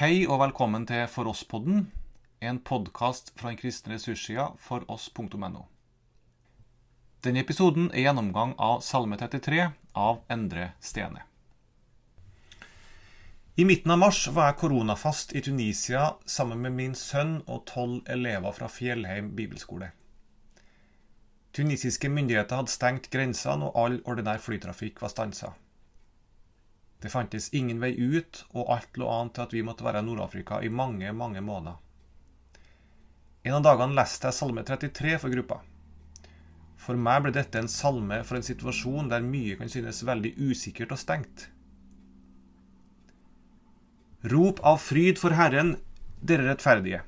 Hei og velkommen til For oss-podden, en podkast fra den kristne ressurssida foross.no. Denne episoden er gjennomgang av Salme 33 av Endre Stene. I midten av mars var jeg koronafast i Tunisia sammen med min sønn og tolv elever fra Fjellheim bibelskole. Tunisiske myndigheter hadde stengt grensene, og all ordinær flytrafikk var stansa. Det fantes ingen vei ut, og alt lå an til at vi måtte være i Nord-Afrika i mange, mange måneder. En av dagene leste jeg Salme 33 for gruppa. For meg ble dette en salme for en situasjon der mye kan synes veldig usikkert og stengt. Rop av fryd for Herren, dere rettferdige.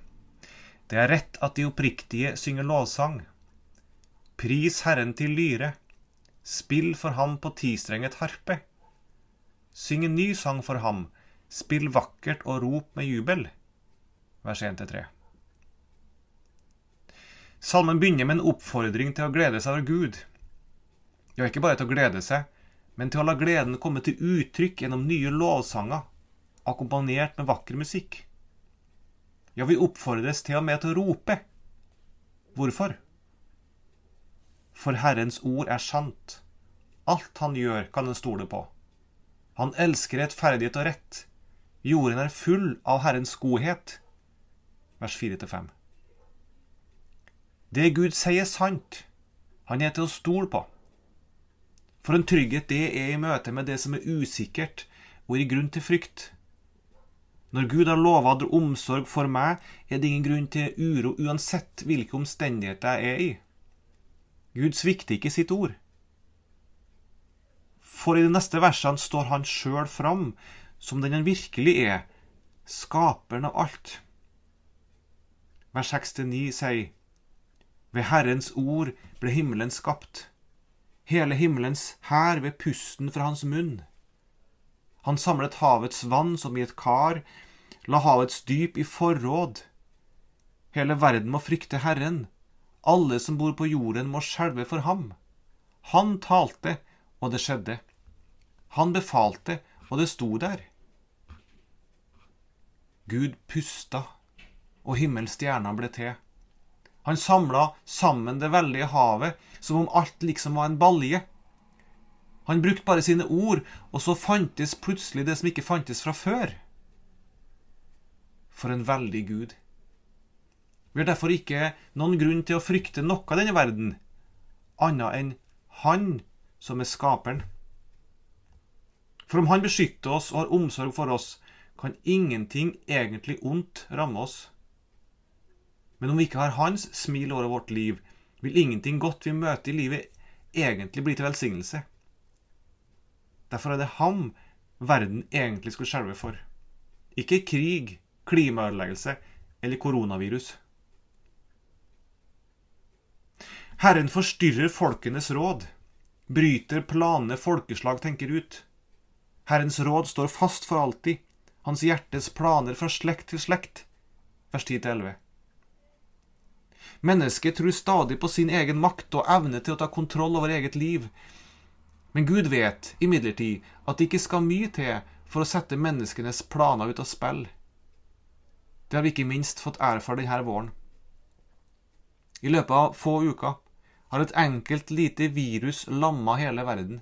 Det er rett at de oppriktige synger lovsang. Pris Herren til lyre. Spill for ham på tistrenget harpe. Syng en ny sang for ham, spill vakkert og rop med jubel. Vers 1-3. Salmen begynner med en oppfordring til å glede seg over Gud. Ja, ikke bare til å glede seg, men til å la gleden komme til uttrykk gjennom nye lovsanger, akkompagnert med vakker musikk. Ja, vi oppfordres til og med til å rope. Hvorfor? For Herrens ord er sant. Alt han gjør, kan en stole på. Han elsker rettferdighet og rett. Jorden er full av Herrens godhet. Vers 4-5. Det Gud sier, er sant. Han er til å stole på. For en trygghet det er i møte med det som er usikkert, og gir grunn til frykt. Når Gud har lova omsorg for meg, er det ingen grunn til uro uansett hvilke omstendigheter jeg er i. Gud svikter ikke sitt ord. For i de neste versene står han sjøl fram som den han virkelig er, skaperen av alt. Vers 6-9 sier Ved Herrens ord ble himmelen skapt, hele himmelens hær ved pusten fra hans munn. Han samlet havets vann som i et kar, la havets dyp i forråd. Hele verden må frykte Herren, alle som bor på jorden må skjelve for ham. Han talte, og det skjedde. Han befalte, og det sto der. Gud pusta, og himmelstjerna ble til. Han samla sammen det veldige havet som om alt liksom var en balje. Han brukte bare sine ord, og så fantes plutselig det som ikke fantes fra før. For en veldig Gud. Vi har derfor ikke noen grunn til å frykte noe av denne verden, annet enn Han som er skaperen. For om Han beskytter oss og har omsorg for oss, kan ingenting egentlig ondt ramme oss. Men om vi ikke har Hans smil over vårt liv, vil ingenting godt vi møter i livet, egentlig bli til velsignelse. Derfor er det ham verden egentlig skulle skjelve for. Ikke krig, klimaødeleggelse eller koronavirus. Herren forstyrrer folkenes råd, bryter planene folkeslag tenker ut. Herrens råd står fast for alltid, hans hjertes planer fra slekt til slekt. Vers 10-11. Mennesket tror stadig på sin egen makt og evne til å ta kontroll over eget liv. Men Gud vet imidlertid at det ikke skal mye til for å sette menneskenes planer ut av spill. Det har vi ikke minst fått erfare denne våren. I løpet av få uker har et enkelt lite virus lamma hele verden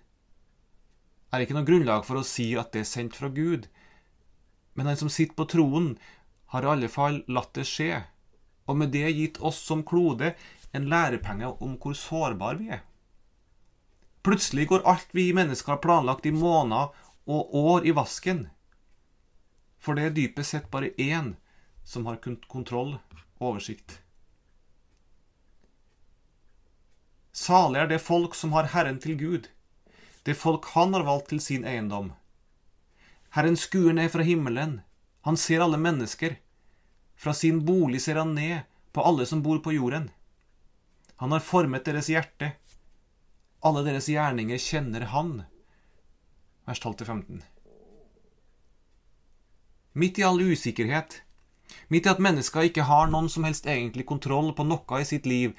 er ikke noe grunnlag for å si at det er sendt fra Gud. Men han som sitter på troen, har i alle fall latt det skje, og med det gitt oss som klode en lærepenge om hvor sårbare vi er. Plutselig går alt vi mennesker har planlagt i måneder og år i vasken. For det er dypest sett bare én som har kontroll og oversikt. Salig er det folk som har Herren til Gud det folk han har valgt til sin eiendom. Herren skuer ned fra himmelen, han ser alle mennesker. Fra sin bolig ser han ned på alle som bor på jorden. Han har formet deres hjerte. Alle deres gjerninger kjenner han. Vers 12-15. Midt i all usikkerhet, midt i at mennesker ikke har noen som helst egentlig kontroll på noe i sitt liv,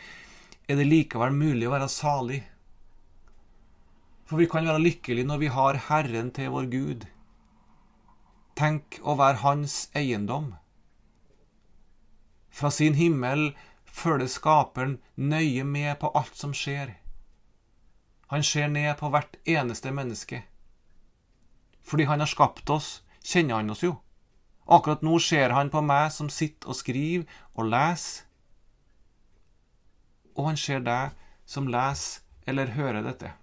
er det likevel mulig å være salig for vi kan være lykkelige når vi har Herren til vår Gud. Tenk å være hans eiendom. Fra sin himmel følger Skaperen nøye med på alt som skjer. Han ser ned på hvert eneste menneske. Fordi han har skapt oss, kjenner han oss jo. Akkurat nå ser han på meg som sitter og skriver og leser. Og han ser deg som leser eller hører dette.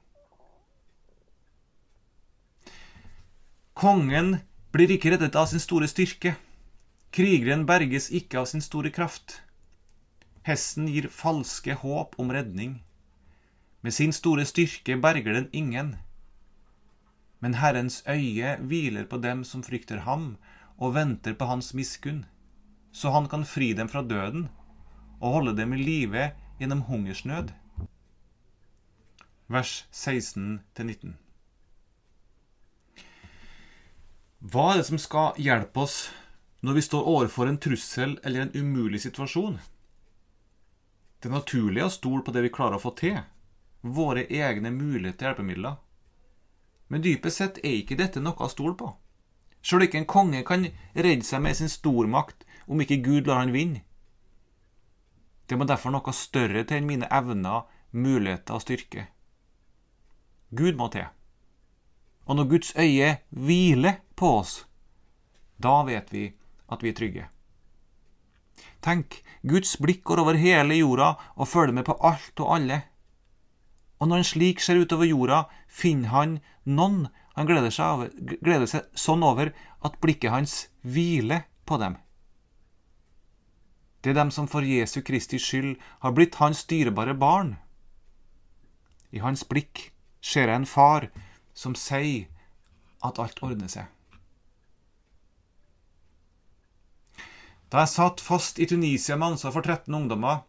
Kongen blir ikke reddet av sin store styrke. Krigeren berges ikke av sin store kraft. Hesten gir falske håp om redning. Med sin store styrke berger den ingen. Men Herrens øye hviler på dem som frykter ham, og venter på hans miskunn, så han kan fri dem fra døden og holde dem i live gjennom hungersnød. Vers 16-19. Hva er det som skal hjelpe oss når vi står overfor en trussel eller en umulig situasjon? Det er naturlig å stole på det vi klarer å få til, våre egne muligheter til hjelpemidler. Men dypest sett er ikke dette noe å stole på. Sjøl ikke en konge kan redde seg med sin stormakt om ikke Gud lar han vinne. Det må derfor noe større til enn mine evner, muligheter og styrke. Gud må til. Og når Guds øye hviler på oss, da vet vi at vi er trygge. Tenk, Guds blikk går over hele jorda og følger med på alt og alle. Og når en slik ser utover jorda, finner han noen han gleder seg, over, gleder seg sånn over at blikket hans hviler på dem. Det er dem som for Jesu Kristi skyld har blitt hans dyrebare barn. I hans blikk ser jeg en far som sier at alt ordner seg. Da jeg satt fast i Tunisia med ansvar for 13 ungdommer,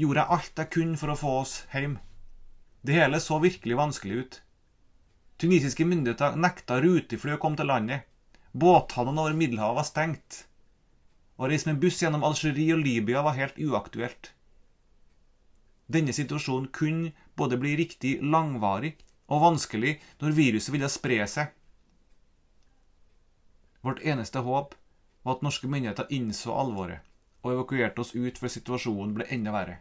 gjorde jeg alt jeg kunne for å få oss hjem. Det hele så virkelig vanskelig ut. Tunisiske myndigheter nekta rutefly å komme til landet. Båthavnene over Middelhavet var stengt. Å reise med buss gjennom Algerie og Libya var helt uaktuelt. Denne situasjonen kunne både bli riktig langvarig og vanskelig når viruset ville spre seg. Vårt eneste håp var at norske myndigheter innså alvoret og evakuerte oss ut før situasjonen ble enda verre.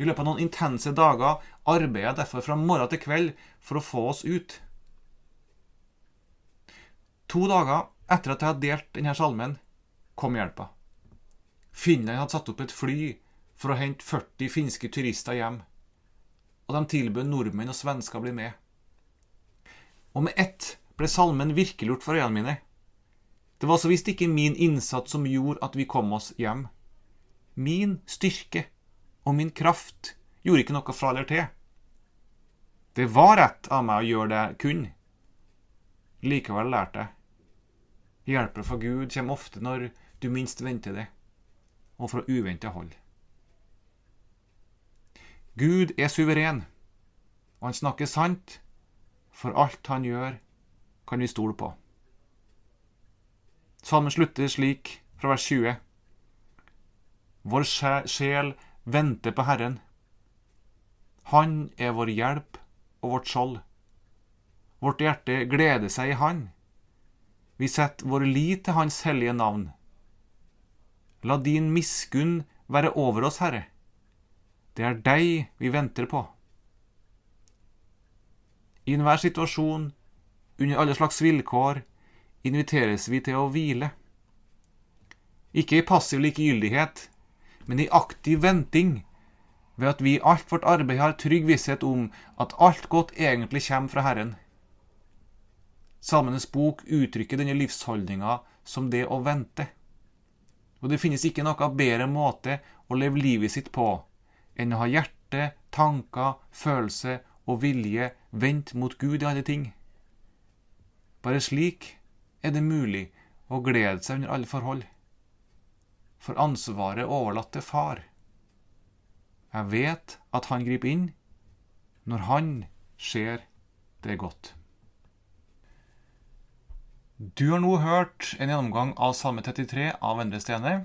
I løpet av noen intense dager arbeidet jeg derfor fra morgen til kveld for å få oss ut. To dager etter at jeg hadde delt denne salmen, kom hjelpa. Finland hadde satt opp et fly for å hente 40 finske turister hjem, og de tilbød nordmenn og svensker å bli med. Og med ett ble salmen virkeliggjort for øynene mine. Det var så visst ikke min innsats som gjorde at vi kom oss hjem. Min styrke og min kraft gjorde ikke noe fra eller til. Det var rett av meg å gjøre det jeg kunne. Likevel lærte jeg. Hjelpen fra Gud kommer ofte når du minst venter det, og fra uventa hold. Gud er suveren, og han snakker sant, for alt han gjør, kan vi stole på. Salmen slutter slik fra vers 20. Vår sjel venter på Herren. Han er vår hjelp og vårt skjold. Vårt hjerte gleder seg i Han. Vi setter vår lit til Hans hellige navn. La din miskunn være over oss, Herre. Det er deg vi venter på. I enhver situasjon, under alle slags vilkår, inviteres vi til å hvile. Ikke i passiv likegyldighet, men i aktiv venting, ved at vi i alt vårt arbeid har trygg visshet om at alt godt egentlig kommer fra Herren. Salmenes bok uttrykker denne livsholdninga som det å vente. Og det finnes ikke noe bedre måte å leve livet sitt på enn å ha hjerte, tanker, følelse og vilje vendt mot Gud i alle ting. Bare slik er det mulig å glede seg under alle forhold for ansvaret overlatt til far. Jeg vet at han griper inn når han ser det godt. Du har nå hørt en gjennomgang av Salme 33 av Endre Stene.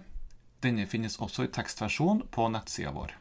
Denne finnes også i tekstversjon på nettsida vår.